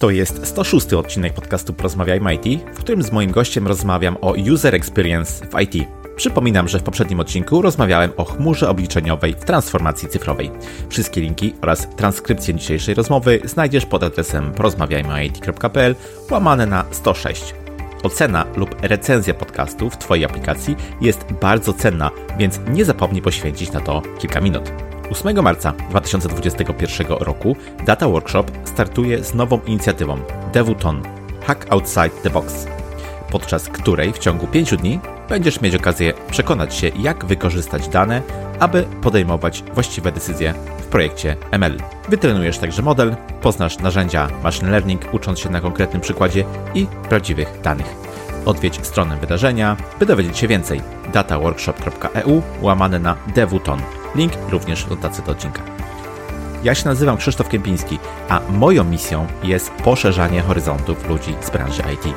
To jest 106 odcinek podcastu Porozmawiajmy IT, w którym z moim gościem rozmawiam o user experience w IT. Przypominam, że w poprzednim odcinku rozmawiałem o chmurze obliczeniowej w transformacji cyfrowej. Wszystkie linki oraz transkrypcję dzisiejszej rozmowy znajdziesz pod adresem porozmawiajmyit.pl łamane na 106. Ocena lub recenzja podcastu w Twojej aplikacji jest bardzo cenna, więc nie zapomnij poświęcić na to kilka minut. 8 marca 2021 roku Data Workshop startuje z nową inicjatywą Devuton Hack Outside the Box, podczas której w ciągu 5 dni będziesz mieć okazję przekonać się, jak wykorzystać dane, aby podejmować właściwe decyzje w projekcie ML. Wytrenujesz także model, poznasz narzędzia machine learning, ucząc się na konkretnym przykładzie i prawdziwych danych. Odwiedź stronę wydarzenia, by dowiedzieć się więcej. dataworkshop.eu łamane na Devuton. Link również w notacji do odcinka. Ja się nazywam Krzysztof Kępiński, a moją misją jest poszerzanie horyzontów ludzi z branży IT.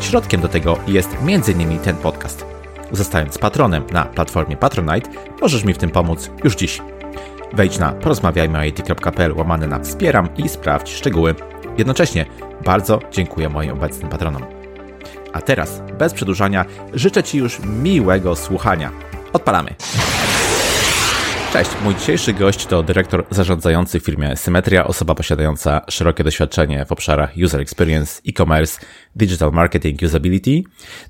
Środkiem do tego jest m.in. ten podcast. Zostając patronem na platformie Patronite, możesz mi w tym pomóc już dziś. Wejdź na porozmawiajmyit.pl łamane na wspieram i sprawdź szczegóły. Jednocześnie bardzo dziękuję moim obecnym patronom. A teraz, bez przedłużania, życzę Ci już miłego słuchania. Odpalamy! Cześć, mój dzisiejszy gość to dyrektor zarządzający w firmie Symetria, osoba posiadająca szerokie doświadczenie w obszarach user experience, e-commerce, digital marketing, usability,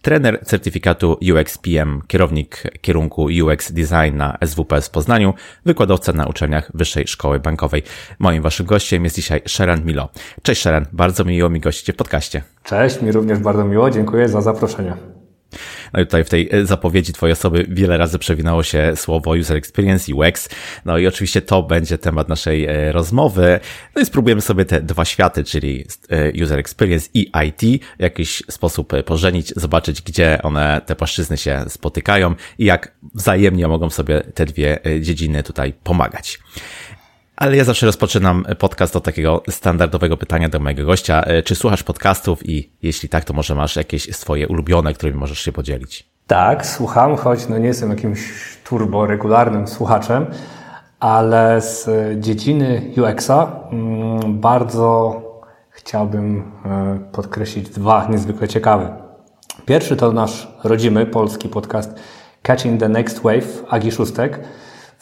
trener certyfikatu UX PM, kierownik kierunku UX Design na SWPS w Poznaniu, wykładowca na uczelniach Wyższej Szkoły Bankowej. Moim waszym gościem jest dzisiaj Sharon Milo. Cześć Sharon, bardzo miło mi gościcie w podcaście. Cześć, mi również bardzo miło, dziękuję za zaproszenie. No i tutaj w tej e, zapowiedzi Twojej osoby wiele razy przewinęło się słowo user experience, UX. No i oczywiście to będzie temat naszej e, rozmowy. No i spróbujemy sobie te dwa światy, czyli e, user experience i IT w jakiś sposób pożenić, zobaczyć, gdzie one, te płaszczyzny się spotykają i jak wzajemnie mogą sobie te dwie dziedziny tutaj pomagać. Ale ja zawsze rozpoczynam podcast od takiego standardowego pytania do mojego gościa. E, czy słuchasz podcastów i jeśli tak, to może masz jakieś swoje ulubione, którymi możesz się podzielić? Tak, słucham, choć no nie jestem jakimś turbo regularnym słuchaczem, ale z dziedziny UX-a mm, bardzo chciałbym e, podkreślić dwa niezwykle ciekawe. Pierwszy to nasz rodzimy polski podcast Catching the Next Wave Agi Szóstek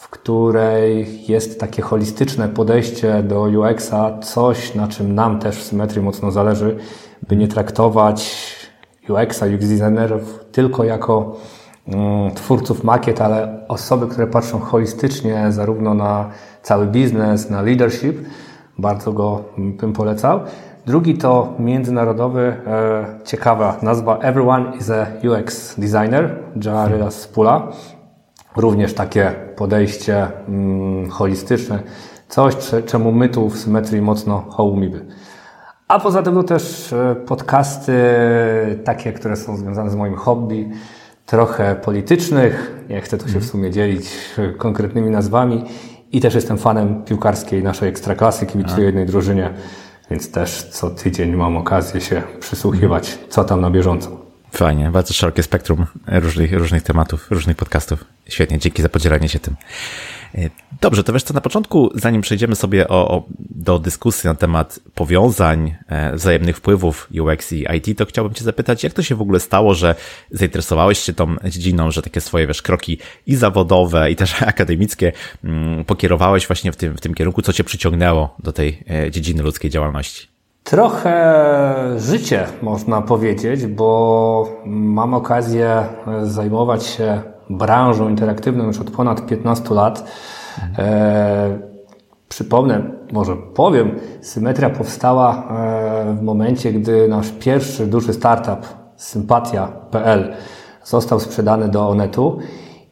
w której jest takie holistyczne podejście do UX-a, coś na czym nam też w symetrii mocno zależy, by nie traktować UX-a, UX designerów tylko jako mm, twórców makiet, ale osoby, które patrzą holistycznie zarówno na cały biznes, na leadership. Bardzo go bym polecał. Drugi to międzynarodowy, e, ciekawa nazwa Everyone is a UX Designer, Jared Spula. Również takie podejście mm, holistyczne, coś, czemu my tu w symetrii mocno hołumimy. A poza tym to też e, podcasty takie, które są związane z moim hobby, trochę politycznych. Nie chcę tu się w mhm. sumie dzielić e, konkretnymi nazwami. I też jestem fanem piłkarskiej naszej ekstraklasy, kibicuję jednej drużynie, więc też co tydzień mam okazję się przysłuchiwać, co tam na bieżąco. Fajnie, bardzo szerokie spektrum różnych, różnych tematów, różnych podcastów. Świetnie, dzięki za podzielenie się tym. E, dobrze, to wiesz co, na początku, zanim przejdziemy sobie o, o, do dyskusji na temat powiązań, e, wzajemnych wpływów UX i IT, to chciałbym Cię zapytać, jak to się w ogóle stało, że zainteresowałeś się tą dziedziną, że takie swoje, wiesz, kroki i zawodowe, i też akademickie mm, pokierowałeś właśnie w tym, w tym kierunku, co Cię przyciągnęło do tej e, dziedziny ludzkiej działalności? Trochę życie, można powiedzieć, bo mam okazję zajmować się branżą interaktywną już od ponad 15 lat. E, przypomnę, może powiem, Symetria powstała e, w momencie, gdy nasz pierwszy duży startup, Sympatia.pl, został sprzedany do Onetu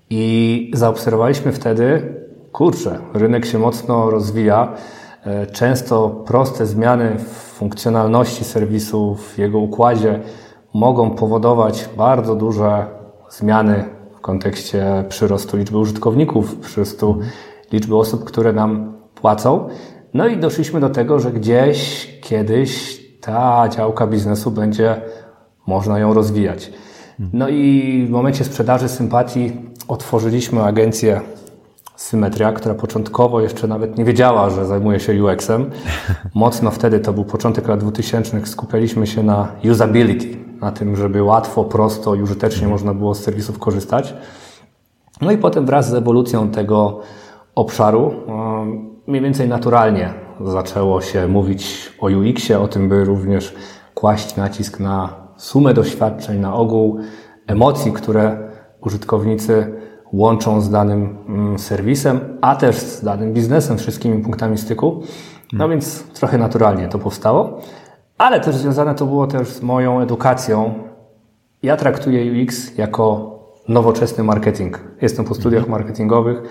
i zaobserwowaliśmy wtedy, kurczę, rynek się mocno rozwija. E, często proste zmiany w funkcjonalności serwisu, w jego układzie mogą powodować bardzo duże zmiany w kontekście przyrostu liczby użytkowników, przyrostu liczby osób, które nam płacą. No i doszliśmy do tego, że gdzieś kiedyś ta działka biznesu będzie można ją rozwijać. No i w momencie sprzedaży sympatii otworzyliśmy agencję Symetria, która początkowo jeszcze nawet nie wiedziała, że zajmuje się UX-em. Mocno wtedy, to był początek lat 2000, skupialiśmy się na usability, na tym, żeby łatwo, prosto i użytecznie można było z serwisów korzystać. No i potem wraz z ewolucją tego obszaru, mniej więcej naturalnie zaczęło się mówić o UX-ie, o tym, by również kłaść nacisk na sumę doświadczeń, na ogół emocji, które użytkownicy łączą z danym mm, serwisem, a też z danym biznesem, wszystkimi punktami styku. No więc trochę naturalnie to powstało, ale też związane to było też z moją edukacją. Ja traktuję UX jako nowoczesny marketing. Jestem po studiach marketingowych,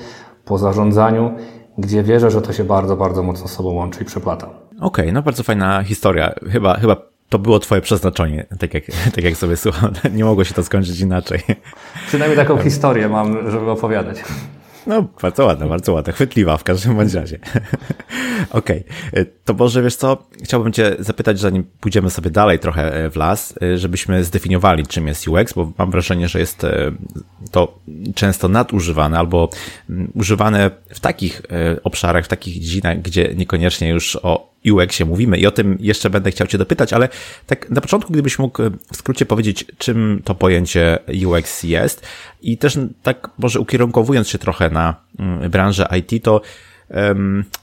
po zarządzaniu, gdzie wierzę, że to się bardzo, bardzo mocno z sobą łączy i przeplata. Okej, okay, no bardzo fajna historia. Chyba, chyba to było twoje przeznaczenie, tak jak, tak jak sobie słucham. Nie mogło się to skończyć inaczej. Przynajmniej taką historię mam, żeby opowiadać. No, bardzo ładna, bardzo ładna, chwytliwa w każdym bądź razie. Okej, okay. to może wiesz co, chciałbym cię zapytać, zanim pójdziemy sobie dalej trochę e, w las, e, żebyśmy zdefiniowali, czym jest UX, bo mam wrażenie, że jest e, to często nadużywane albo mm, używane w takich obszarach, w takich dziedzinach, gdzie niekoniecznie już o UX-ie mówimy i o tym jeszcze będę chciał Cię dopytać, ale tak na początku, gdybyś mógł w skrócie powiedzieć, czym to pojęcie UX jest i też tak może ukierunkowując się trochę na mm, branżę IT, to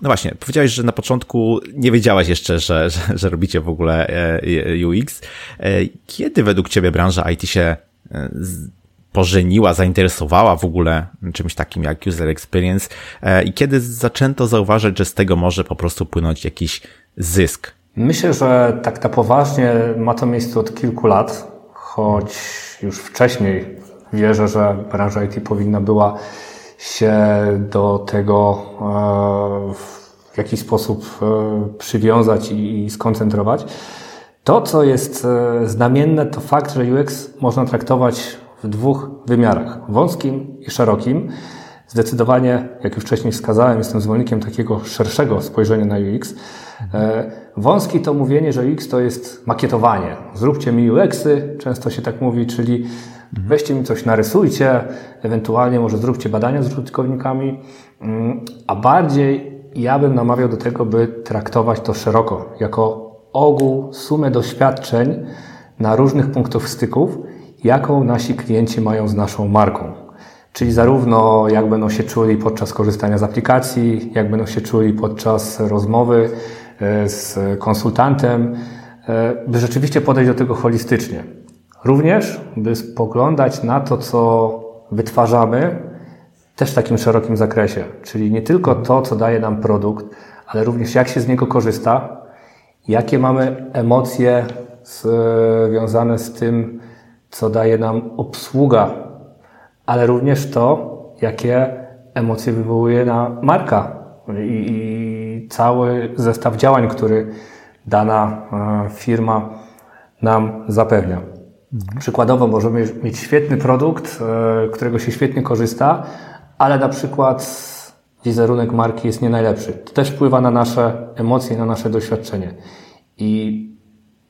no właśnie, powiedziałeś, że na początku nie wiedziałaś jeszcze, że, że, że robicie w ogóle e, UX. E, kiedy według Ciebie branża IT się e, pożeniła, zainteresowała w ogóle czymś takim jak user experience i kiedy zaczęto zauważać, że z tego może po prostu płynąć jakiś zysk? Myślę, że tak na poważnie ma to miejsce od kilku lat, choć już wcześniej wierzę, że branża IT powinna była się do tego e, w jakiś sposób e, przywiązać i skoncentrować. To, co jest e, znamienne, to fakt, że UX można traktować w dwóch wymiarach wąskim i szerokim. Zdecydowanie, jak już wcześniej wskazałem, jestem zwolennikiem takiego szerszego spojrzenia na UX. Wąski to mówienie, że UX to jest makietowanie. Zróbcie mi UX-y, często się tak mówi, czyli Weźcie mi coś, narysujcie, ewentualnie może zróbcie badania z użytkownikami, mm, a bardziej ja bym namawiał do tego, by traktować to szeroko, jako ogół, sumę doświadczeń na różnych punktach styków, jaką nasi klienci mają z naszą marką. Czyli zarówno jak będą się czuli podczas korzystania z aplikacji, jak będą się czuli podczas rozmowy e, z konsultantem, e, by rzeczywiście podejść do tego holistycznie. Również, by spoglądać na to, co wytwarzamy, też w takim szerokim zakresie. Czyli nie tylko to, co daje nam produkt, ale również jak się z niego korzysta, jakie mamy emocje związane z tym, co daje nam obsługa, ale również to, jakie emocje wywołuje na marka i, i cały zestaw działań, który dana e, firma nam zapewnia. Mhm. Przykładowo możemy mieć świetny produkt, e, którego się świetnie korzysta, ale na przykład wizerunek marki jest nie najlepszy. To też wpływa na nasze emocje, na nasze doświadczenie. I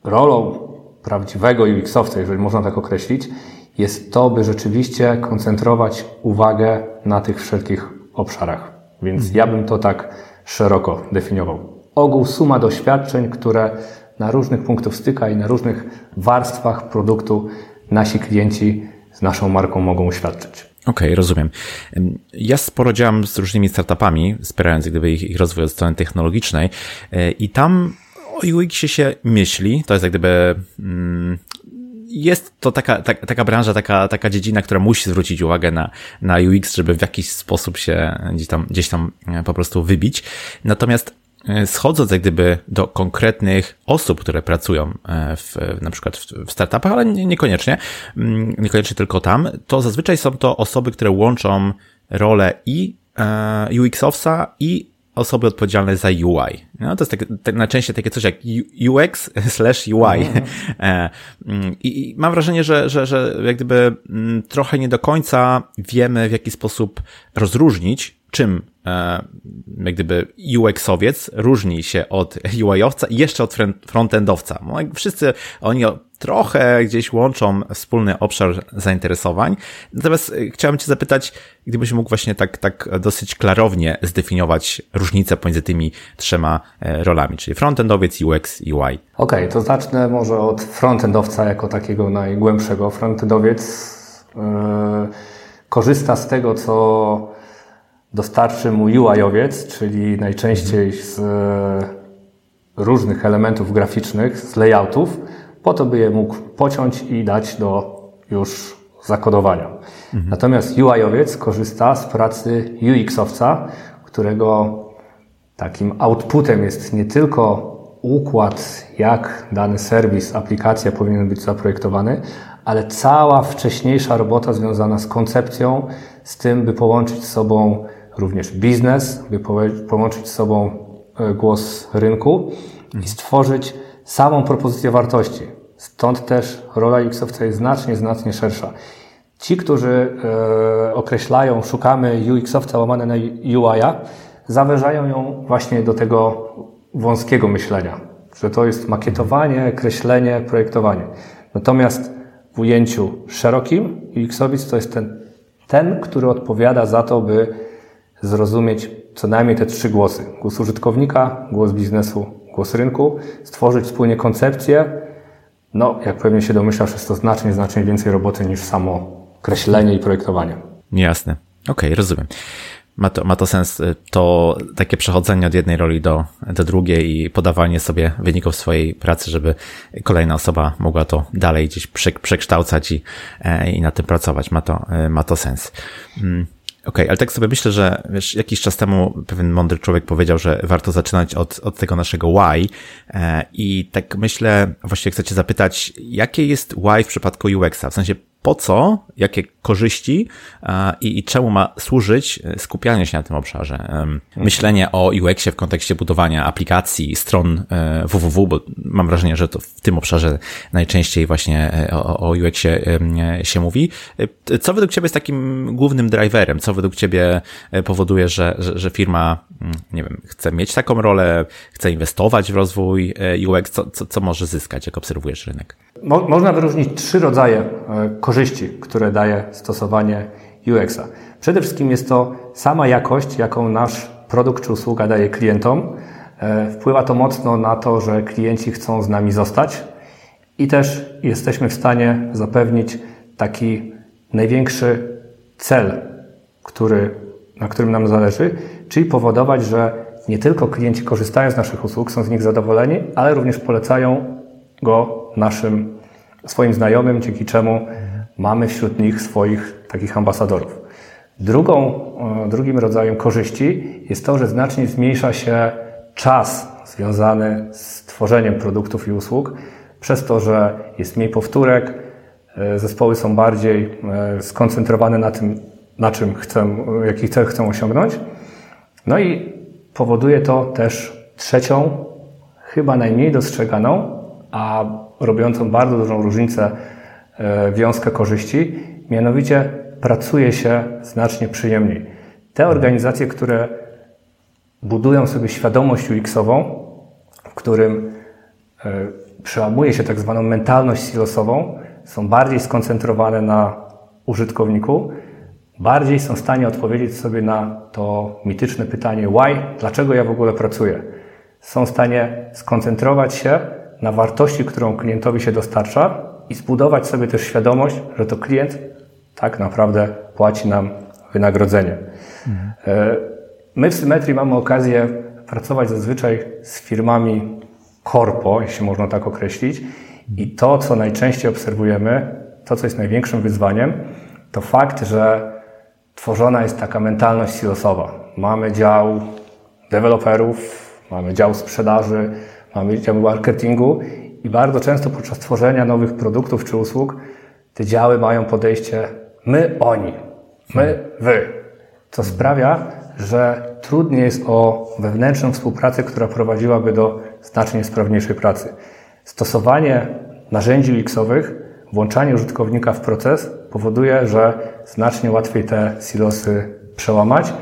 rolą prawdziwego UX-owca, jeżeli można tak określić, jest to, by rzeczywiście koncentrować uwagę na tych wszelkich obszarach. Więc mhm. ja bym to tak szeroko definiował. Ogół, suma doświadczeń, które na różnych punktach styka i na różnych warstwach produktu nasi klienci z naszą marką mogą uświadczyć. Okej, okay, rozumiem. Ja sporo działam z różnymi startupami, wspierając gdyby ich, ich rozwój od strony technologicznej e, i tam o UX się myśli, to jest jak gdyby mm, jest to taka, ta, taka branża, taka, taka dziedzina, która musi zwrócić uwagę na, na UX, żeby w jakiś sposób się gdzieś tam, gdzieś tam e, po prostu wybić. Natomiast E, schodząc jak gdyby do konkretnych osób, które pracują e, w, na przykład w startupach, ale niekoniecznie, mm, niekoniecznie tylko tam, to zazwyczaj są to osoby, które łączą rolę i UX-owca i osoby odpowiedzialne za UI. No, to jest tak, tak najczęściej takie coś jak UX slash UI. Mm. mm. I, I, mam wrażenie, że, że, że jak gdyby mm, trochę nie do końca wiemy, w jaki sposób rozróżnić czym e, jak gdyby UX-owiec różni się od UI-owca i jeszcze od frontendowca. Wszyscy oni trochę gdzieś łączą wspólny obszar zainteresowań. Natomiast e, chciałem Cię zapytać, gdybyś mógł właśnie tak, tak dosyć klarownie zdefiniować różnicę pomiędzy tymi trzema e, rolami, czyli frontendowiec, UX, UI. Okej, okay, to zacznę może od frontendowca jako takiego najgłębszego. Frontendowiec yy, korzysta z tego, co dostarczy mu UI-owiec, czyli najczęściej z różnych elementów graficznych, z layoutów, po to, by je mógł pociąć i dać do już zakodowania. Mhm. Natomiast UI-owiec korzysta z pracy UX-owca, którego takim outputem jest nie tylko układ, jak dany serwis, aplikacja powinien być zaprojektowany, ale cała wcześniejsza robota związana z koncepcją, z tym, by połączyć z sobą również biznes, by połączyć z sobą e, głos rynku i stworzyć samą propozycję wartości. Stąd też rola UX-owca jest znacznie, znacznie szersza. Ci, którzy e, określają, szukamy UX-owca łamane na UI-a, zawężają ją właśnie do tego wąskiego myślenia, że to jest makietowanie, kreślenie, projektowanie. Natomiast w ujęciu szerokim UX-owiec to jest ten, ten, który odpowiada za to, by zrozumieć co najmniej te trzy głosy. Głos użytkownika, głos biznesu, głos rynku, stworzyć wspólnie koncepcję. No, jak pewnie się domyślasz, jest to znacznie, znacznie więcej roboty niż samo kreślenie i projektowanie. Jasne. Okej, okay, rozumiem. Ma to, ma to sens, y, to takie przechodzenie od jednej roli do, do drugiej i podawanie sobie wyników swojej pracy, żeby kolejna osoba mogła to dalej gdzieś przekształcać i, e, i na tym pracować. Ma to, y, ma to sens. Okej, okay, ale tak sobie myślę, że wiesz, jakiś czas temu pewien mądry człowiek powiedział, że warto zaczynać od, od tego naszego why e, i tak myślę, właściwie chcę cię zapytać, jakie jest why w przypadku UX-a? W sensie po co, jakie korzyści i, i czemu ma służyć e, skupianie się na tym obszarze. Myślenie o UX-ie w kontekście budowania aplikacji, stron www, e, bo mam wrażenie, że to w tym obszarze najczęściej właśnie e, o, o UX-ie się mówi. Co według Ciebie jest takim głównym driverem? Co według Ciebie powoduje, że, że, że firma, nie wiem, chce mieć taką rolę, chce inwestować w rozwój UX? Co, co, co może zyskać, jak obserwujesz rynek? Mo można wyróżnić trzy rodzaje korzyści, które daje stosowanie UX-a. Przede wszystkim jest to sama jakość, jaką nasz produkt czy usługa daje klientom. E, wpływa to mocno na to, że klienci chcą z nami zostać i też jesteśmy w stanie zapewnić taki największy cel, który, na którym nam zależy, czyli powodować, że nie tylko klienci korzystają z naszych usług, są z nich zadowoleni, ale również polecają go naszym swoim znajomym, dzięki czemu mamy wśród nich swoich takich ambasadorów. Drugą, e, drugim rodzajem korzyści jest to, że znacznie zmniejsza się czas związany z tworzeniem produktów i usług, przez to, że jest mniej powtórek, e, zespoły są bardziej e, skoncentrowane na tym, na czym chcę, jaki cel chcą osiągnąć. No i powoduje to też trzecią, chyba najmniej dostrzeganą, a robiącą bardzo dużą różnicę E, wiązkę korzyści, mianowicie pracuje się znacznie przyjemniej. Te organizacje, które budują sobie świadomość UX-ową, w którym e, przełamuje się tak zwaną mentalność silosową, są bardziej skoncentrowane na użytkowniku, bardziej są w stanie odpowiedzieć sobie na to mityczne pytanie why, dlaczego ja w ogóle pracuję. Są w stanie skoncentrować się na wartości, którą klientowi się dostarcza i zbudować sobie też świadomość, że to klient tak naprawdę płaci nam wynagrodzenie. Mhm. My w Symetrii mamy okazję pracować zazwyczaj z firmami korpo, jeśli można tak określić. I to, co najczęściej obserwujemy, to, co jest największym wyzwaniem, to fakt, że tworzona jest taka mentalność silosowa. Mamy dział deweloperów, mamy dział sprzedaży, mamy dział marketingu i bardzo często podczas tworzenia nowych produktów czy usług te działy mają podejście my, oni, my, wy. Co sprawia, że trudniej jest o wewnętrzną współpracę, która prowadziłaby do znacznie sprawniejszej pracy. Stosowanie narzędzi UX-owych, włączanie użytkownika w proces powoduje, że znacznie łatwiej te silosy przełamać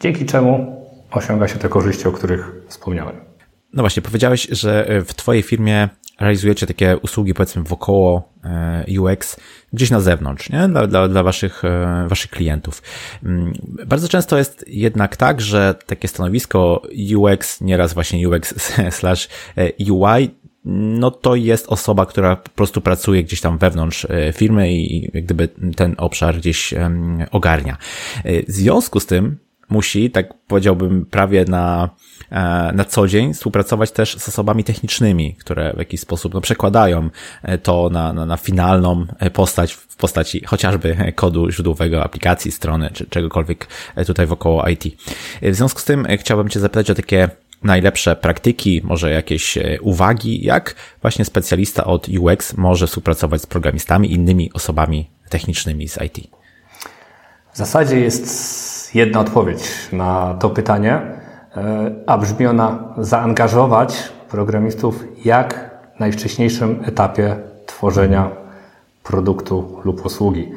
dzięki czemu osiąga się te korzyści, o których wspomniałem. No właśnie, powiedziałeś, że w Twojej firmie realizujecie takie usługi, powiedzmy, wokoło e, UX gdzieś na zewnątrz, nie? Dla, dla, dla waszych, e, waszych klientów. Mm, bardzo często jest jednak tak, że takie stanowisko UX, nieraz właśnie UX slash e, UI, no to jest osoba, która po prostu pracuje gdzieś tam wewnątrz firmy i jak gdyby ten obszar gdzieś ogarnia. W związku z tym musi, tak powiedziałbym, prawie na, e, na co dzień współpracować też z osobami technicznymi, które w jakiś sposób no, przekładają e, to na, na, na finalną e, postać w postaci chociażby kodu źródłowego aplikacji, strony czy czegokolwiek tutaj wokoło IT. W związku z tym chciałbym Cię zapytać o takie najlepsze praktyki, może jakieś uwagi, jak właśnie specjalista od UX może współpracować z programistami, innymi osobami technicznymi z IT. W zasadzie jest jedna odpowiedź na to pytanie, e, a brzmi ona zaangażować programistów jak najwcześniejszym etapie tworzenia produktu lub usługi.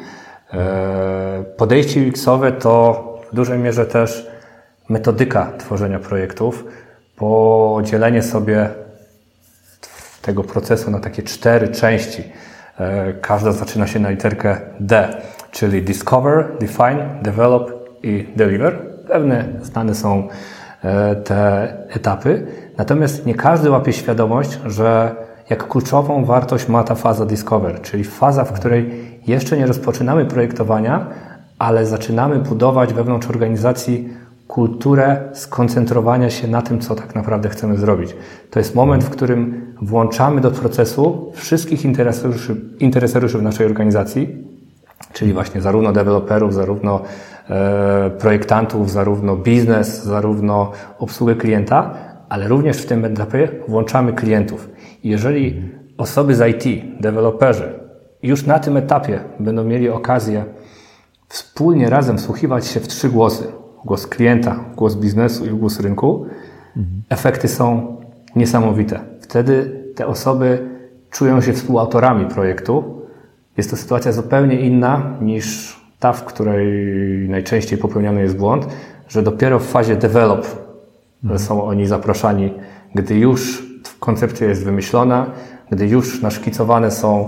E, podejście UX-owe to w dużej mierze też metodyka tworzenia projektów, podzielenie sobie tego procesu na takie cztery części. E, każda zaczyna się na literkę D, czyli Discover, Define, Develop i deliver. Pewne znane są e, te etapy, natomiast nie każdy łapie świadomość, że jak kluczową wartość ma ta faza discover, czyli faza, w której jeszcze nie rozpoczynamy projektowania, ale zaczynamy budować wewnątrz organizacji kulturę skoncentrowania się na tym, co tak naprawdę chcemy zrobić. To jest moment, w którym włączamy do procesu wszystkich interesariuszy, interesariuszy w naszej organizacji, czyli właśnie zarówno deweloperów, zarówno projektantów, zarówno biznes, zarówno obsługę klienta, ale również w tym etapie włączamy klientów. jeżeli osoby z IT, deweloperzy, już na tym etapie będą mieli okazję wspólnie razem wsłuchiwać się w trzy głosy, głos klienta, głos biznesu i głos rynku, efekty są niesamowite. Wtedy te osoby czują się współautorami projektu, jest to sytuacja zupełnie inna niż ta, w której najczęściej popełniany jest błąd, że dopiero w fazie develop mhm. są oni zapraszani, gdy już koncepcja jest wymyślona, gdy już naszkicowane są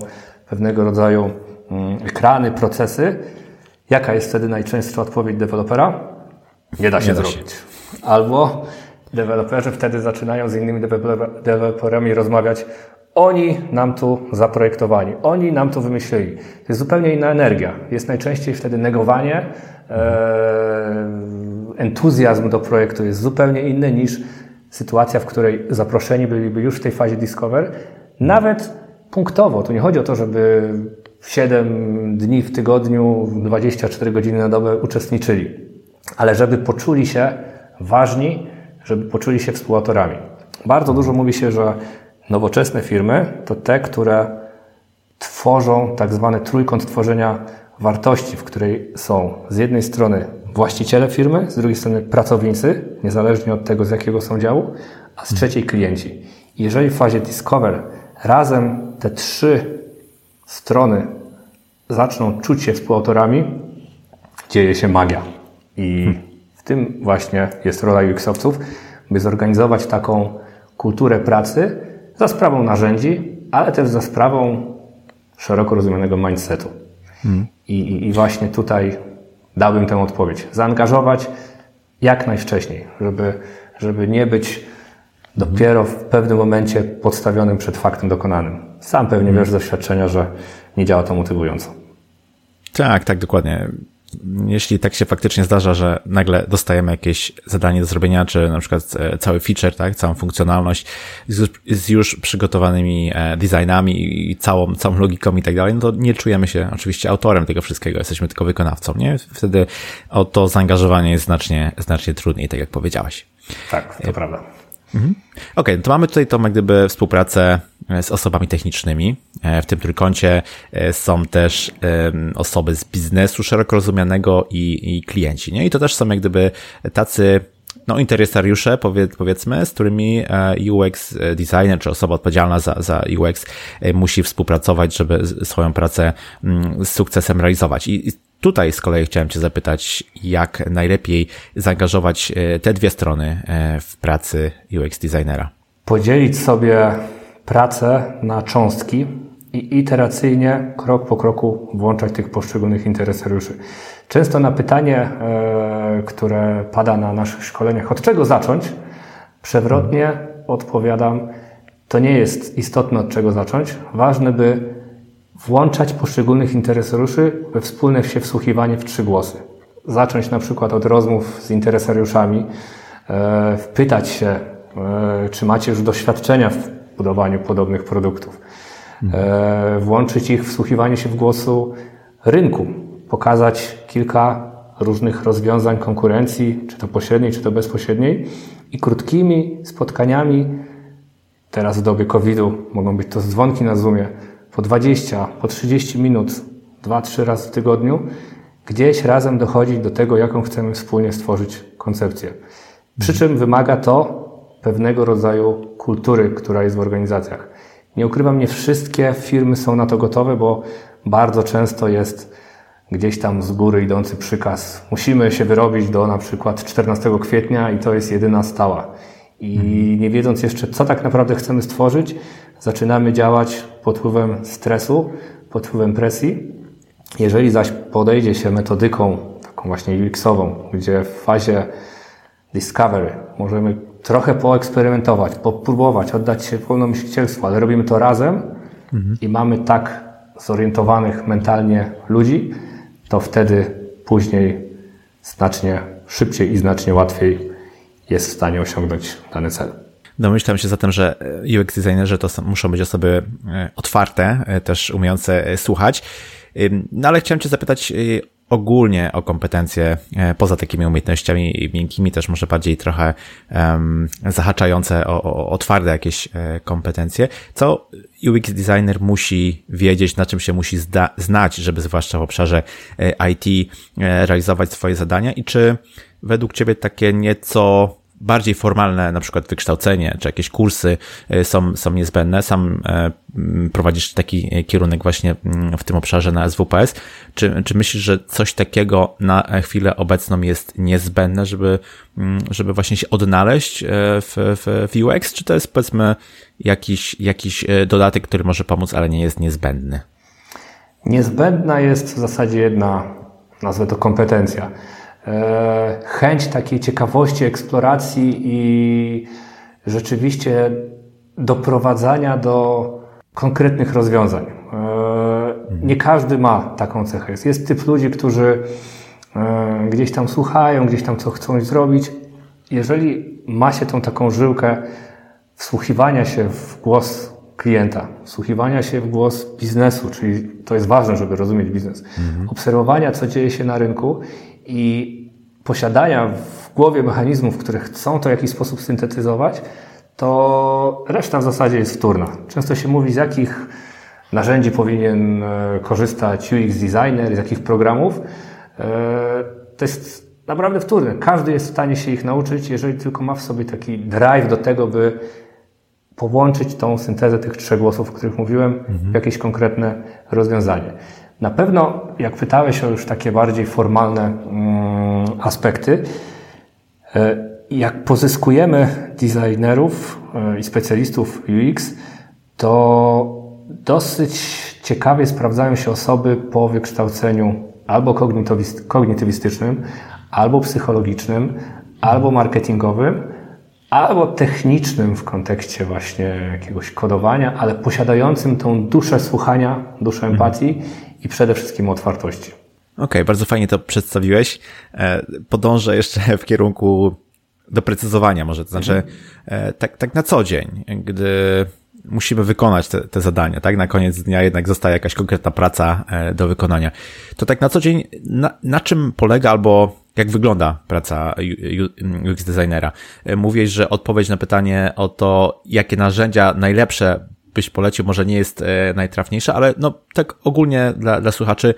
pewnego rodzaju mm, ekrany, procesy. Jaka jest wtedy najczęstsza odpowiedź dewelopera? Nie da się Nie zrobić. się. Albo deweloperzy wtedy zaczynają z innymi deweloperami rozmawiać oni nam tu zaprojektowali, oni nam to wymyślili. To jest zupełnie inna energia. Jest najczęściej wtedy negowanie, e, entuzjazm do projektu jest zupełnie inny niż sytuacja, w której zaproszeni byliby już w tej fazie discover, nawet punktowo. Tu nie chodzi o to, żeby 7 dni w tygodniu, 24 godziny na dobę uczestniczyli, ale żeby poczuli się ważni, żeby poczuli się współautorami. Bardzo dużo mówi się, że Nowoczesne firmy to te, które tworzą tak zwany trójkąt tworzenia wartości, w której są z jednej strony właściciele firmy, z drugiej strony pracownicy, niezależnie od tego, z jakiego są działu, a z trzeciej klienci. Jeżeli w fazie Discover razem te trzy strony zaczną czuć się współautorami, dzieje się magia. I w tym właśnie jest rola UX-owców, by zorganizować taką kulturę pracy, za sprawą narzędzi, ale też za sprawą szeroko rozumianego mindsetu. Hmm. I, I właśnie tutaj dałbym tę odpowiedź. Zaangażować jak najwcześniej, żeby, żeby nie być dopiero w pewnym momencie podstawionym przed faktem dokonanym. Sam pewnie hmm. wiesz z doświadczenia, że nie działa to motywująco. Tak, tak, dokładnie jeśli tak się faktycznie zdarza, że nagle dostajemy jakieś zadanie do zrobienia, czy na przykład e, cały feature, tak, całą funkcjonalność z, już przygotowanymi e, designami i całą, całą logiką i tak dalej, no to nie czujemy się oczywiście autorem tego wszystkiego, jesteśmy tylko wykonawcą, nie? Wtedy o to zaangażowanie jest znacznie, znacznie trudniej, tak jak powiedziałeś. Tak, to prawda. Mhm. Okej, okay, no to mamy tutaj tą jak gdyby współpracę e, z osobami technicznymi. E, w tym trójkącie e, są też osoby z biznesu szeroko rozumianego i, i klienci, nie? I to też są jak gdyby tacy no, interesariusze, powiedz, powiedzmy, z którymi UX designer czy osoba odpowiedzialna za, za UX musi współpracować, żeby swoją pracę mm, z sukcesem realizować. I Tutaj z kolei chciałem Cię zapytać, jak najlepiej zaangażować te dwie strony w pracy UX designera. Podzielić sobie pracę na cząstki i iteracyjnie, krok po kroku włączać tych poszczególnych interesariuszy. Często na pytanie, e, które pada na naszych szkoleniach, od czego zacząć, przewrotnie odpowiadam, to nie jest istotne od czego zacząć. Ważne, by włączać poszczególnych interesariuszy we wspólne się wsłuchiwanie w trzy głosy. Zacząć na przykład od rozmów z interesariuszami, e, wpytać się, e, czy macie już doświadczenia w budowaniu podobnych produktów. E, włączyć ich wsłuchiwanie się w głosu rynku, pokazać kilka różnych rozwiązań konkurencji, czy to pośredniej, czy to bezpośredniej i krótkimi spotkaniami, teraz w dobie COVID-u mogą być to dzwonki na Zoomie, po 20, po 30 minut, 2-3 razy w tygodniu, gdzieś razem dochodzić do tego, jaką chcemy wspólnie stworzyć koncepcję. Przy czym wymaga to pewnego rodzaju kultury, która jest w organizacjach. Nie ukrywam, nie wszystkie firmy są na to gotowe, bo bardzo często jest gdzieś tam z góry idący przykaz. Musimy się wyrobić do na przykład 14 kwietnia i to jest jedyna stała. I mhm. nie wiedząc jeszcze, co tak naprawdę chcemy stworzyć, zaczynamy działać pod wpływem stresu, pod wpływem presji. Jeżeli zaś podejdzie się metodyką taką właśnie UX-ową, gdzie w fazie discovery możemy trochę poeksperymentować, popróbować, oddać się pełnomyślicielstwu, ale robimy to razem mhm. i mamy tak zorientowanych mentalnie ludzi, to wtedy później znacznie szybciej i znacznie łatwiej jest w stanie osiągnąć dany cel. Domyślam się zatem, że UX designerzy to muszą być osoby e, otwarte, e, też umiejące słuchać. No ale chciałem Cię zapytać ogólnie o kompetencje e, poza takimi umiejętnościami miękkimi, też może bardziej trochę um, zahaczające o, o, o twarde jakieś e, kompetencje. Co UX designer musi wiedzieć, na czym się musi znać, żeby zwłaszcza w obszarze e, IT realizować swoje zadania i czy według Ciebie takie nieco bardziej formalne, na przykład wykształcenie, czy jakieś kursy y, są, są niezbędne. Sam e, prowadzisz taki kierunek właśnie w tym obszarze na SWPS. Czy, czy myślisz, że coś takiego na chwilę obecną jest niezbędne, żeby, żeby właśnie się odnaleźć e, w, w, w UX, czy to jest powiedzmy jakiś, jakiś e, dodatek, który może pomóc, ale nie jest niezbędny? Niezbędna jest w zasadzie jedna, nazwę to kompetencja. E, chęć takiej ciekawości, eksploracji i rzeczywiście doprowadzania do konkretnych rozwiązań. E, nie każdy ma taką cechę. Jest, jest typ ludzi, którzy e, gdzieś tam słuchają, gdzieś tam co chcą zrobić. Jeżeli ma się tą taką żyłkę wsłuchiwania się w głos klienta, wsłuchiwania się w głos biznesu, czyli to jest ważne, żeby rozumieć biznes, mhm. obserwowania, co dzieje się na rynku i posiadania w głowie mechanizmów, które chcą to w jakiś sposób syntetyzować, to reszta w zasadzie jest wtórna. Często się mówi, z jakich narzędzi powinien e, korzystać UX designer, z jakich programów. E, to jest naprawdę wtórne. Każdy jest w stanie się ich nauczyć, jeżeli tylko ma w sobie taki drive do tego, by połączyć tą syntezę tych trzech głosów, o których mówiłem, w jakieś konkretne rozwiązanie. Na pewno, jak pytałeś o już takie bardziej formalne mm, aspekty, e, jak pozyskujemy designerów e, i specjalistów UX, to dosyć ciekawie sprawdzają się osoby po wykształceniu albo kognitywistycznym, albo psychologicznym, albo marketingowym, albo technicznym w kontekście właśnie jakiegoś kodowania, ale posiadającym tą duszę słuchania, duszę empatii i przede wszystkim otwartości. Okej, okay, bardzo fajnie to przedstawiłeś. E, podążę jeszcze w kierunku doprecyzowania może, to znaczy e, tak, tak na co dzień, gdy musimy wykonać te, te zadania, tak? Na koniec dnia jednak zostaje jakaś konkretna praca e, do wykonania. To tak na co dzień, na, na czym polega albo jak wygląda praca UX designera? Mówisz, że odpowiedź na pytanie o to, jakie narzędzia najlepsze byś polecił, może nie jest e, najtrafniejsza, ale no tak ogólnie dla, dla słuchaczy,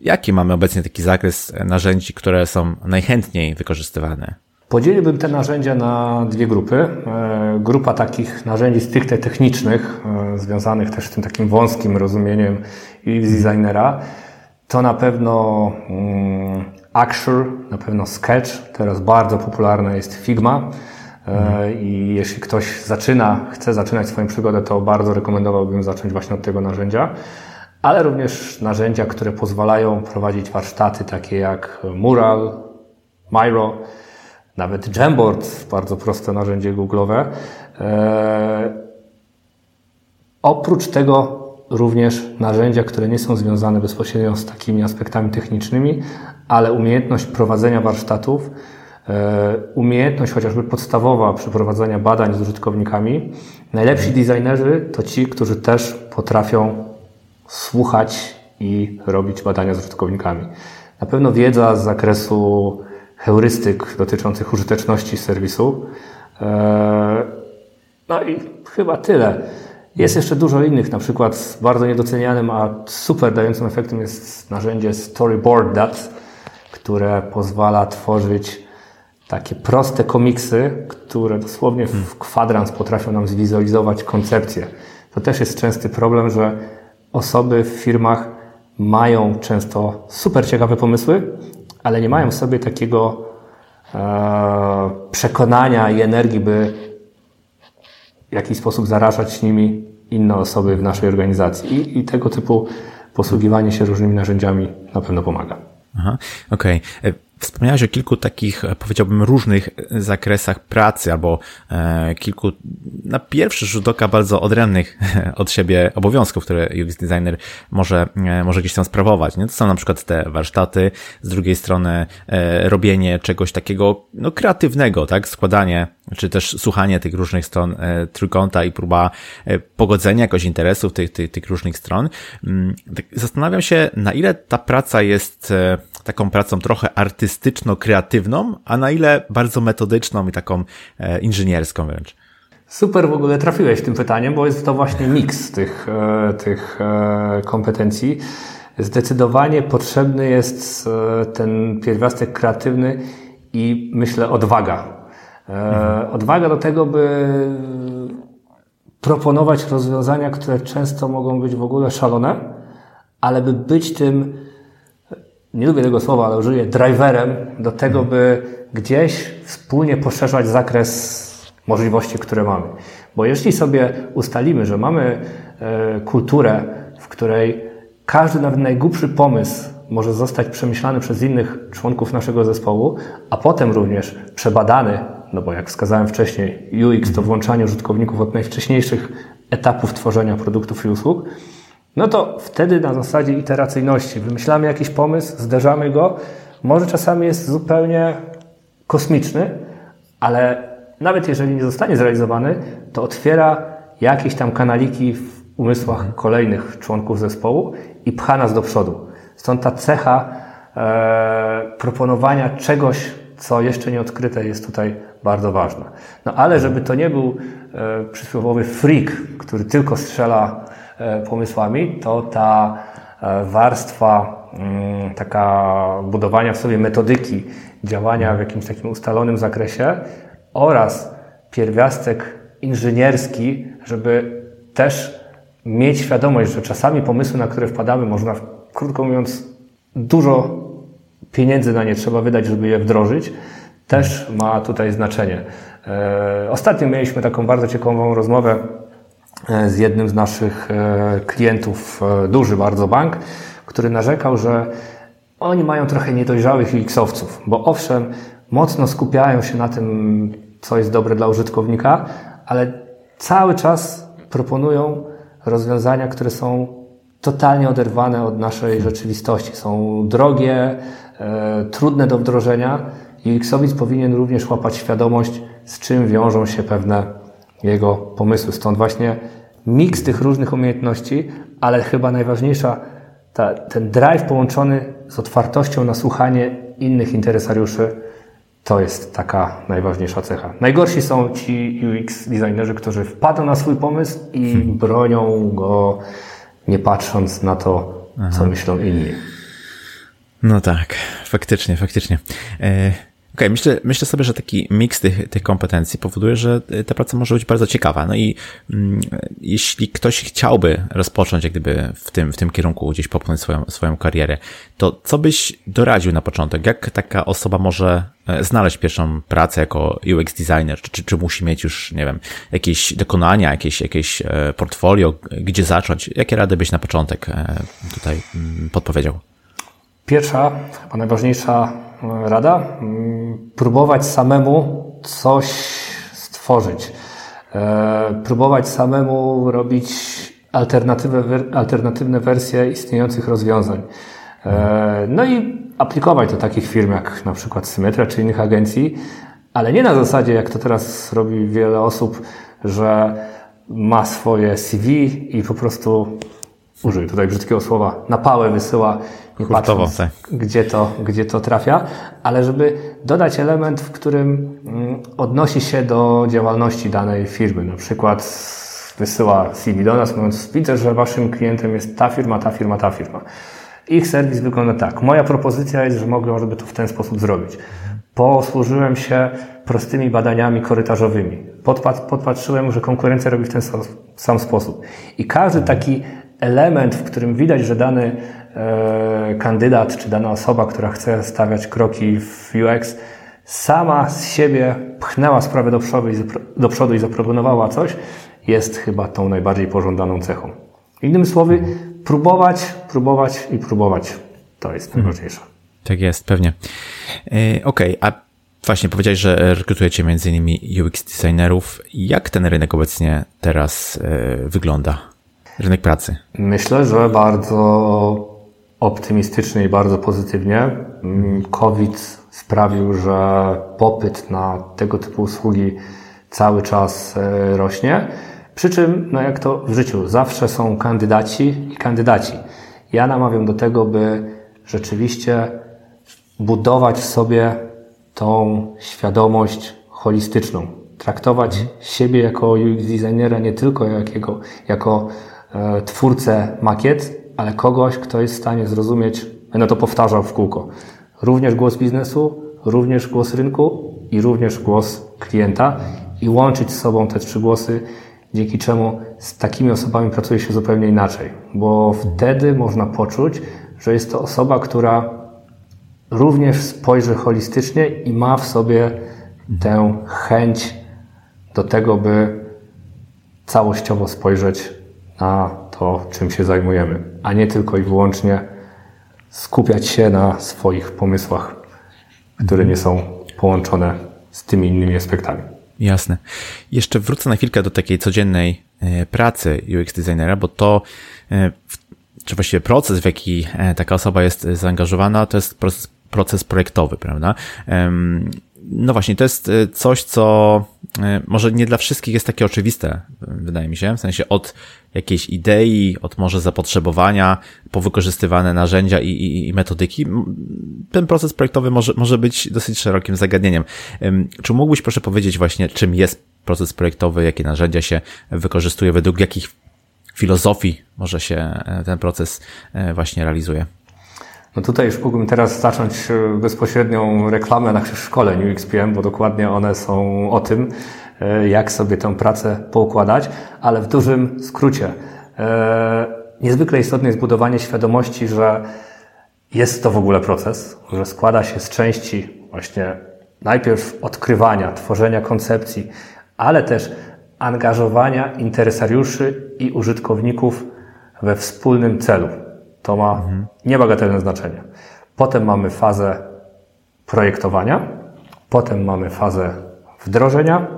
jaki mamy obecnie taki zakres narzędzi, które są najchętniej wykorzystywane? Podzieliłbym te narzędzia na dwie grupy. E, grupa takich narzędzi stricte technicznych, e, związanych też z tym takim wąskim rozumieniem UX designera, to na pewno um, Axure, na pewno Sketch. Teraz bardzo popularna jest Figma. E, I jeśli ktoś zaczyna, chce zaczynać swoją przygodę, to bardzo rekomendowałbym zacząć właśnie od tego narzędzia. Ale również narzędzia, które pozwalają prowadzić warsztaty takie jak Mural, Miro, nawet Jamboard, bardzo proste narzędzie google'owe. E, oprócz tego również narzędzia, które nie są związane bezpośrednio z takimi aspektami technicznymi, ale umiejętność prowadzenia warsztatów, e, umiejętność chociażby podstawowa przeprowadzania badań z użytkownikami. Najlepsi designerzy to ci, którzy też potrafią słuchać i robić badania z użytkownikami. Na pewno wiedza z zakresu heurystyk dotyczących użyteczności serwisu. E, no i chyba tyle. Jest jeszcze dużo innych, na przykład bardzo niedocenianym, a super dającym efektem jest narzędzie Storyboard Dat, które pozwala tworzyć takie proste komiksy, które dosłownie w kwadrans potrafią nam zwizualizować koncepcję. To też jest częsty problem, że osoby w firmach mają często super ciekawe pomysły, ale nie mają w sobie takiego e, przekonania i energii, by w jakiś sposób zarażać nimi inne osoby w naszej organizacji. I, i tego typu posługiwanie się różnymi narzędziami na pewno pomaga. Aha, okej. Okay. E, Wspomniałeś o kilku takich, e, powiedziałbym, różnych zakresach pracy, albo e, kilku na pierwszy rzut oka bardzo odrębnych od siebie obowiązków, które UX designer może, e, może gdzieś tam sprawować. Nie? To są na przykład te warsztaty, z drugiej strony e, robienie czegoś takiego no, kreatywnego, tak? Składanie, czy też słuchanie tych różnych stron e, trójkąta i próba e, pogodzenia jakoś interesów tych, tych, tych różnych stron. Mm, tak zastanawiam się, na ile ta praca jest e, taką pracą trochę artystyczno-kreatywną, a na ile bardzo metodyczną i taką e, inżynierską wręcz. Super w ogóle trafiłeś tym pytaniem, bo jest to właśnie miks tych, e, tych e, kompetencji. Zdecydowanie potrzebny jest ten pierwiastek kreatywny i myślę odwaga. Mhm. Odwaga do tego, by proponować rozwiązania, które często mogą być w ogóle szalone, ale by być tym nie lubię tego słowa, ale użyję driverem do tego, by gdzieś wspólnie poszerzać zakres możliwości, które mamy. Bo jeśli sobie ustalimy, że mamy e, kulturę, w której każdy nawet najgłupszy pomysł może zostać przemyślany przez innych członków naszego zespołu, a potem również przebadany, no bo jak wskazałem wcześniej, UX to włączanie użytkowników od najwcześniejszych etapów tworzenia produktów i usług, no to wtedy na zasadzie iteracyjności wymyślamy jakiś pomysł, zderzamy go. Może czasami jest zupełnie kosmiczny, ale nawet jeżeli nie zostanie zrealizowany, to otwiera jakieś tam kanaliki w umysłach kolejnych członków zespołu i pcha nas do przodu. Stąd ta cecha e, proponowania czegoś, co jeszcze nie odkryte, jest tutaj bardzo ważna. No ale żeby to nie był e, przysłowiowy freak, który tylko strzela pomysłami, to ta e, warstwa mm, taka budowania w sobie metodyki działania w jakimś takim ustalonym zakresie oraz pierwiastek inżynierski, żeby też mieć świadomość, że czasami pomysły, na które wpadamy, można, krótko mówiąc, dużo pieniędzy na nie trzeba wydać, żeby je wdrożyć, też ma tutaj znaczenie. E, ostatnio mieliśmy taką bardzo ciekawą rozmowę E, z jednym z naszych e, klientów, e, duży bardzo bank, który narzekał, że oni mają trochę niedojrzałych UX-owców, bo owszem, mocno skupiają się na tym, co jest dobre dla użytkownika, ale cały czas proponują rozwiązania, które są totalnie oderwane od naszej rzeczywistości. Są drogie, e, trudne do wdrożenia. UX-owiec powinien również łapać świadomość, z czym wiążą się pewne jego pomysły. Stąd właśnie miks tych różnych umiejętności, ale chyba najważniejsza ta, ten drive połączony z otwartością na słuchanie innych interesariuszy, to jest taka najważniejsza cecha. Najgorsi są ci UX designerzy, którzy wpadną na swój pomysł i hmm. bronią go, nie patrząc na to, Aha. co myślą inni. No tak, faktycznie, faktycznie. E okay, myślę, myślę sobie, że taki miks tych, tych kompetencji powoduje, że ta praca może być bardzo ciekawa. No i mm, jeśli ktoś chciałby rozpocząć jak gdyby w tym, w tym kierunku gdzieś popchnąć swoją, swoją karierę, to co byś doradził na początek? Jak taka osoba może e, znaleźć pierwszą pracę jako UX designer? Czy, czy, czy musi mieć już, nie wiem, jakieś dokonania, jakieś, jakieś e, portfolio, gdzie zacząć? Jakie rady byś na początek e, tutaj mm, podpowiedział? Pierwsza, chyba najważniejsza rada, mm, próbować samemu coś stworzyć. E, próbować samemu robić alternatywne wersje istniejących rozwiązań. E, no i aplikować do takich firm jak na przykład Symetra czy innych agencji, ale nie na zasadzie, jak to teraz robi wiele osób, że ma swoje CV i po prostu użyj tutaj brzydkiego słowa, na pałę wysyła, nie patrząc, tak. gdzie to, gdzie to trafia, ale żeby dodać element, w którym mm, odnosi się do działalności danej firmy. Na przykład wysyła CV do nas, mówiąc, widzę, że waszym klientem jest ta firma, ta firma, ta firma. Ich serwis wygląda tak. Moja propozycja jest, że mogę żeby to w ten sposób zrobić. Posłużyłem się prostymi badaniami korytarzowymi. Podpatrzyłem, że konkurencja robi w ten sam sposób. I każdy taki element, w którym widać, że dany e, kandydat czy dana osoba, która chce stawiać kroki w UX, sama z siebie pchnęła sprawę do przodu, i, do przodu i zaproponowała coś, jest chyba tą najbardziej pożądaną cechą. Innymi słowy, próbować, próbować i próbować. To jest mhm. najważniejsze. Tak jest, pewnie. E, Okej, okay, a właśnie powiedziałeś, że rekrutujecie między innymi UX designerów. Jak ten rynek obecnie teraz e, wygląda? Rynek pracy? Myślę, że bardzo optymistycznie i bardzo pozytywnie. Mm, COVID sprawił, że popyt na tego typu usługi cały czas e, rośnie. Przy czym, no jak to w życiu, zawsze są kandydaci i kandydaci. Ja namawiam do tego, by rzeczywiście budować w sobie tą świadomość holistyczną. Traktować siebie jako UX designera nie tylko jakiego, jako twórcę makiet, ale kogoś, kto jest w stanie zrozumieć, będę to powtarzał w kółko, również głos biznesu, również głos rynku i również głos klienta i łączyć z sobą te trzy głosy, dzięki czemu z takimi osobami pracuje się zupełnie inaczej, bo wtedy można poczuć, że jest to osoba, która również spojrzy holistycznie i ma w sobie tę chęć do tego, by całościowo spojrzeć na to, czym się zajmujemy, a nie tylko i wyłącznie skupiać się na swoich pomysłach, które nie są połączone z tymi innymi aspektami. Jasne. Jeszcze wrócę na chwilkę do takiej codziennej e, pracy UX designera, bo to, e, czy właściwie proces, w jaki e, taka osoba jest zaangażowana, to jest proces, proces projektowy, prawda? No właśnie, to jest coś, co może nie dla wszystkich jest takie oczywiste, wydaje mi się, w sensie od jakiejś idei, od może zapotrzebowania, po wykorzystywane narzędzia i, i, i metodyki. Ten proces projektowy może, może być dosyć szerokim zagadnieniem. Czy mógłbyś proszę powiedzieć właśnie, czym jest proces projektowy, jakie narzędzia się wykorzystuje, według jakich filozofii może się e, ten proces e, właśnie realizuje? No tutaj już mógłbym teraz zacząć e, bezpośrednią reklamę naszych szkoleń UXPM, bo dokładnie one są o tym, jak sobie tę pracę poukładać, ale w dużym skrócie. E, niezwykle istotne jest budowanie świadomości, że jest to w ogóle proces, że składa się z części właśnie najpierw odkrywania, tworzenia koncepcji, ale też angażowania interesariuszy i użytkowników we wspólnym celu. To ma mhm. niebagatelne znaczenie. Potem mamy fazę projektowania, potem mamy fazę wdrożenia.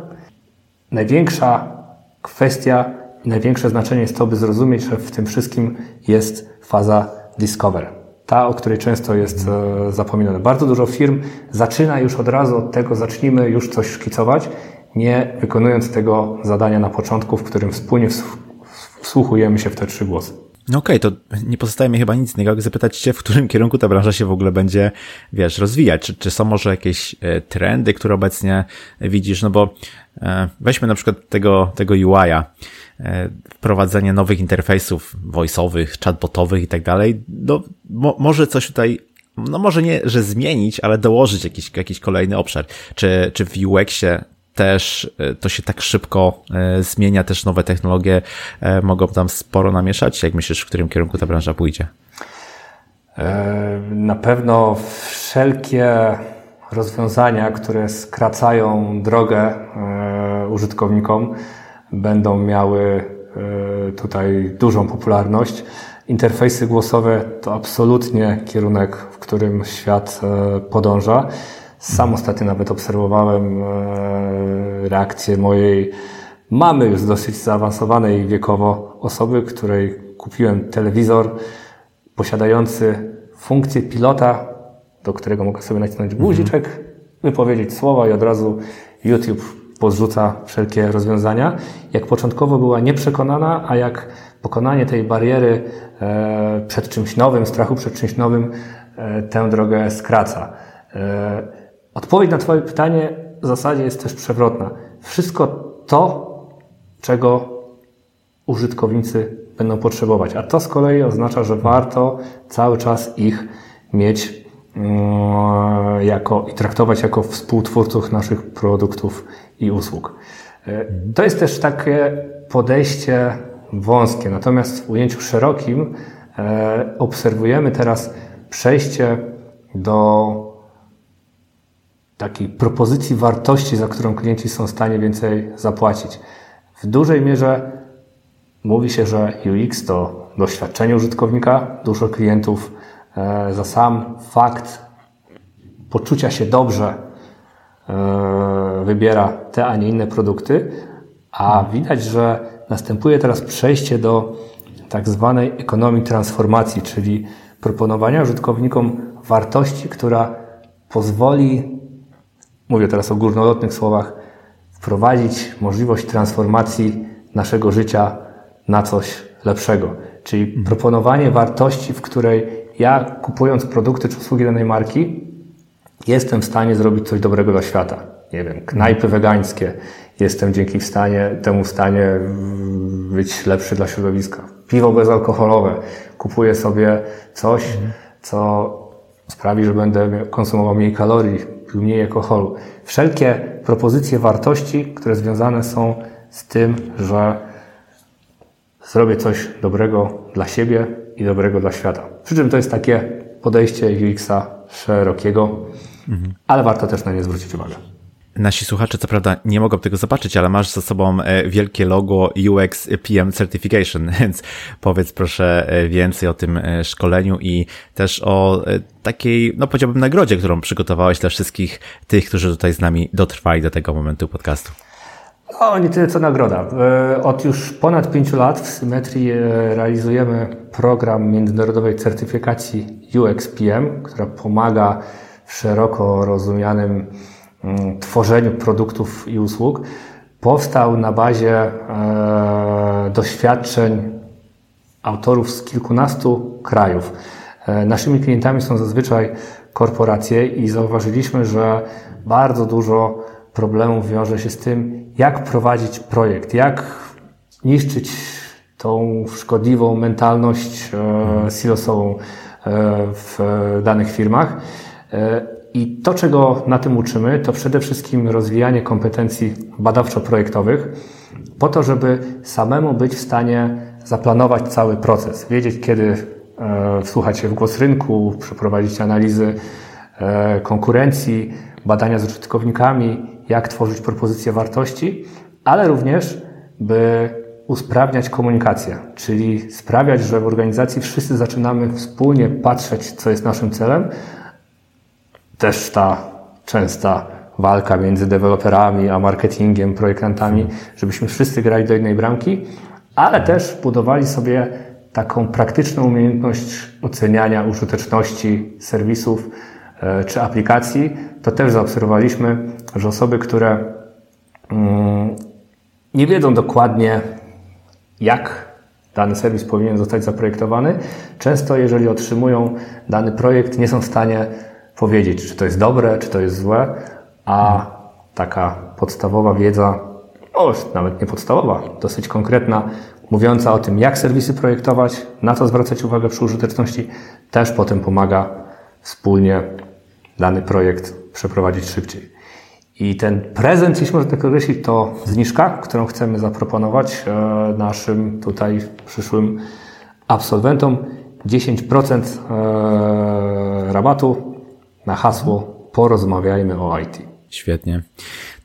Największa kwestia i największe znaczenie jest to, by zrozumieć, że w tym wszystkim jest faza discover. Ta, o której często jest e, zapominane. Bardzo dużo firm zaczyna już od razu od tego, zacznijmy już coś szkicować, nie wykonując tego zadania na początku, w którym wspólnie wsłuchujemy się w te trzy głosy. No okej, okay, to nie pozostaje mi chyba nic innego, jak zapytać Cię, w którym kierunku ta branża się w ogóle będzie, wiesz, rozwijać. Czy, czy są może jakieś e, trendy, które obecnie widzisz? No bo e, weźmy na przykład tego, tego UI-a, e, wprowadzenie nowych interfejsów voice'owych, chatbotowych i tak dalej. No, mo, może coś tutaj no może nie, że zmienić, ale dołożyć jakiś, jakiś kolejny obszar. Czy, czy w UX-ie też e, to się tak szybko e, zmienia, też nowe technologie e, mogą tam sporo namieszać? Jak myślisz, w którym kierunku ta branża pójdzie? Na pewno wszelkie rozwiązania, które skracają drogę użytkownikom, będą miały tutaj dużą popularność. Interfejsy głosowe to absolutnie kierunek, w którym świat podąża. Sam ostatnio nawet obserwowałem e, reakcję mojej mamy już dosyć zaawansowanej wiekowo osoby, której kupiłem telewizor posiadający funkcję pilota, do którego mogę sobie nacisnąć guziczek, wypowiedzieć słowa i od razu YouTube pozrzuca wszelkie rozwiązania. Jak początkowo była nieprzekonana, a jak pokonanie tej bariery e, przed czymś nowym, strachu przed czymś nowym, e, tę drogę skraca. Odpowiedź na Twoje pytanie w zasadzie jest też przewrotna. Wszystko to, czego użytkownicy będą potrzebować, a to z kolei oznacza, że warto cały czas ich mieć mm, jako i traktować jako współtwórców naszych produktów i usług. E, to jest też takie podejście wąskie, natomiast w ujęciu szerokim e, obserwujemy teraz przejście do takiej propozycji wartości, za którą klienci są w stanie więcej zapłacić. W dużej mierze mówi się, że UX to doświadczenie użytkownika. Dużo klientów e, za sam fakt poczucia się dobrze e, wybiera te, a nie inne produkty, a widać, że następuje teraz przejście do tak zwanej ekonomii transformacji, czyli proponowania użytkownikom wartości, która pozwoli mówię teraz o górnolotnych słowach, wprowadzić możliwość transformacji naszego życia na coś lepszego. Czyli mhm. proponowanie wartości, w której ja kupując produkty czy usługi danej marki, jestem w stanie zrobić coś dobrego dla świata. Nie wiem, knajpy wegańskie, jestem dzięki w stanie, temu w stanie być lepszy dla środowiska. Piwo bezalkoholowe, kupuję sobie coś, mhm. co sprawi, że będę konsumował mniej kalorii, pił mniej alkoholu. Wszelkie propozycje wartości, które związane są z tym, że zrobię coś dobrego dla siebie i dobrego dla świata. Przy czym to jest takie podejście UX-a szerokiego, mhm. ale warto też na nie zwrócić uwagę. Nasi słuchacze co prawda nie mogą tego zobaczyć, ale masz za sobą e, wielkie logo UX PM Certification, więc powiedz proszę e, więcej o tym e, szkoleniu i też o takiej, no powiedziałbym nagrodzie, którą przygotowałeś dla wszystkich tych, którzy tutaj z nami dotrwali do tego momentu podcastu. No, nie tyle co nagroda. Od już ponad pięciu lat w Symetrii realizujemy program międzynarodowej certyfikacji UXPM, która pomaga w szeroko rozumianym tworzeniu produktów i usług powstał na bazie e, doświadczeń autorów z kilkunastu krajów. E, naszymi klientami są zazwyczaj korporacje i zauważyliśmy, że bardzo dużo problemów wiąże się z tym, jak prowadzić projekt, jak niszczyć tą szkodliwą mentalność e, silosową w danych firmach. I to, czego na tym uczymy, to przede wszystkim rozwijanie kompetencji badawczo-projektowych, po to, żeby samemu być w stanie zaplanować cały proces, wiedzieć, kiedy e, wsłuchać się w głos rynku, przeprowadzić analizy e, konkurencji, badania z użytkownikami, jak tworzyć propozycje wartości, ale również, by usprawniać komunikację, czyli sprawiać, że w organizacji wszyscy zaczynamy wspólnie patrzeć, co jest naszym celem, też ta częsta walka między deweloperami a marketingiem, projektantami, żebyśmy wszyscy grali do jednej bramki, ale też budowali sobie taką praktyczną umiejętność oceniania użyteczności serwisów e, czy aplikacji. To też zaobserwowaliśmy, że osoby, które mm, nie wiedzą dokładnie, jak dany serwis powinien zostać zaprojektowany, często jeżeli otrzymują dany projekt, nie są w stanie powiedzieć, czy to jest dobre, czy to jest złe, a taka podstawowa wiedza, o, nawet nie podstawowa, dosyć konkretna, mówiąca o tym, jak serwisy projektować, na co zwracać uwagę przy użyteczności, też potem pomaga wspólnie dany projekt przeprowadzić szybciej. I ten prezent, jeśli można tak określić, to zniżka, którą chcemy zaproponować e, naszym tutaj przyszłym absolwentom. 10% e, rabatu na hasło porozmawiajmy o IT. Świetnie.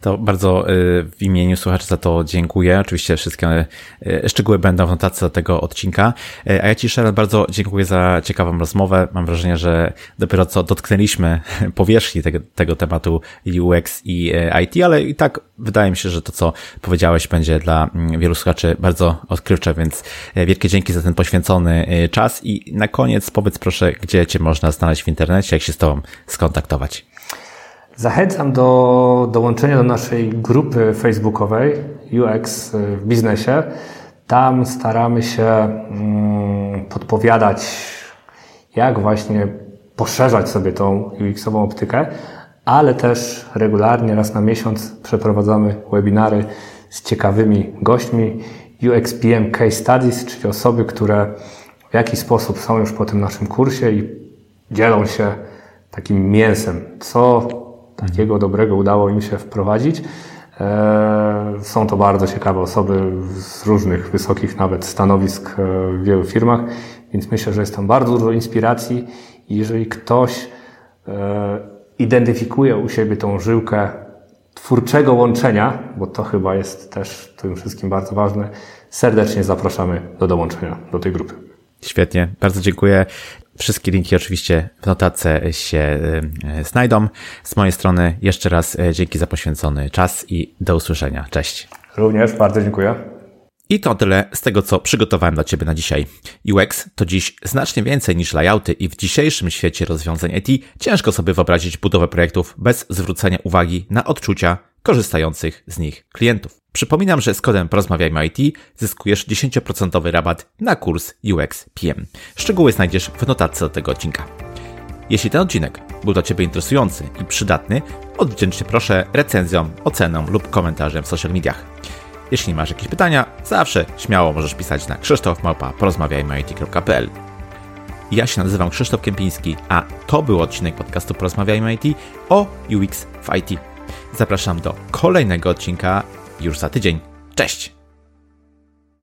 To bardzo y, w imieniu słuchaczy za to dziękuję. Oczywiście wszystkie y, szczegóły będą w notacji do tego odcinka. Y, a ja Ci, Sharon, bardzo dziękuję za ciekawą rozmowę. Mam wrażenie, że dopiero co dotknęliśmy powierzchni tego, tego tematu UX i IT, ale i tak wydaje mi się, że to, co powiedziałeś, będzie dla mm, wielu słuchaczy bardzo odkrywcze, więc wielkie dzięki za ten poświęcony czas. I na koniec powiedz proszę, gdzie Cię można znaleźć w internecie, jak się z Tobą skontaktować. Zachęcam do dołączenia do naszej grupy facebookowej UX w biznesie. Tam staramy się mm, podpowiadać, jak właśnie poszerzać sobie tą UX-ową optykę, ale też regularnie, raz na miesiąc przeprowadzamy webinary z ciekawymi gośćmi. UXPM Case Studies, czyli osoby, które w jakiś sposób są już po tym naszym kursie i dzielą się takim mięsem, co takiego dobrego udało im się wprowadzić. E, są to bardzo ciekawe osoby z różnych wysokich nawet stanowisk e, w wielu firmach, więc myślę, że jest tam bardzo dużo inspiracji jeżeli ktoś e, identyfikuje u siebie tą żyłkę twórczego łączenia, bo to chyba jest też tym wszystkim bardzo ważne, serdecznie zapraszamy do dołączenia do tej grupy. Świetnie, bardzo dziękuję. Wszystkie linki oczywiście w notatce się e, znajdą. Z mojej strony jeszcze raz e, dzięki za poświęcony czas i do usłyszenia. Cześć. Również bardzo dziękuję. I to tyle z tego, co przygotowałem dla Ciebie na dzisiaj. UX to dziś znacznie więcej niż layouty i w dzisiejszym świecie rozwiązań IT ciężko sobie wyobrazić budowę projektów bez zwrócenia uwagi na odczucia korzystających z nich klientów. Przypominam, że z kodem Porozmawiajmy IT zyskujesz 10% rabat na kurs UX PM. Szczegóły znajdziesz w notatce do tego odcinka. Jeśli ten odcinek był dla Ciebie interesujący i przydatny, odwdzięcz proszę recenzją, oceną lub komentarzem w social mediach. Jeśli masz jakieś pytania, zawsze śmiało możesz pisać na krzysztofmałpa.porozmawiajmy.it.pl Ja się nazywam Krzysztof Kępiński, a to był odcinek podcastu Porozmawiajmy IT o UX w IT. Zapraszam do kolejnego odcinka już za tydzień. Cześć!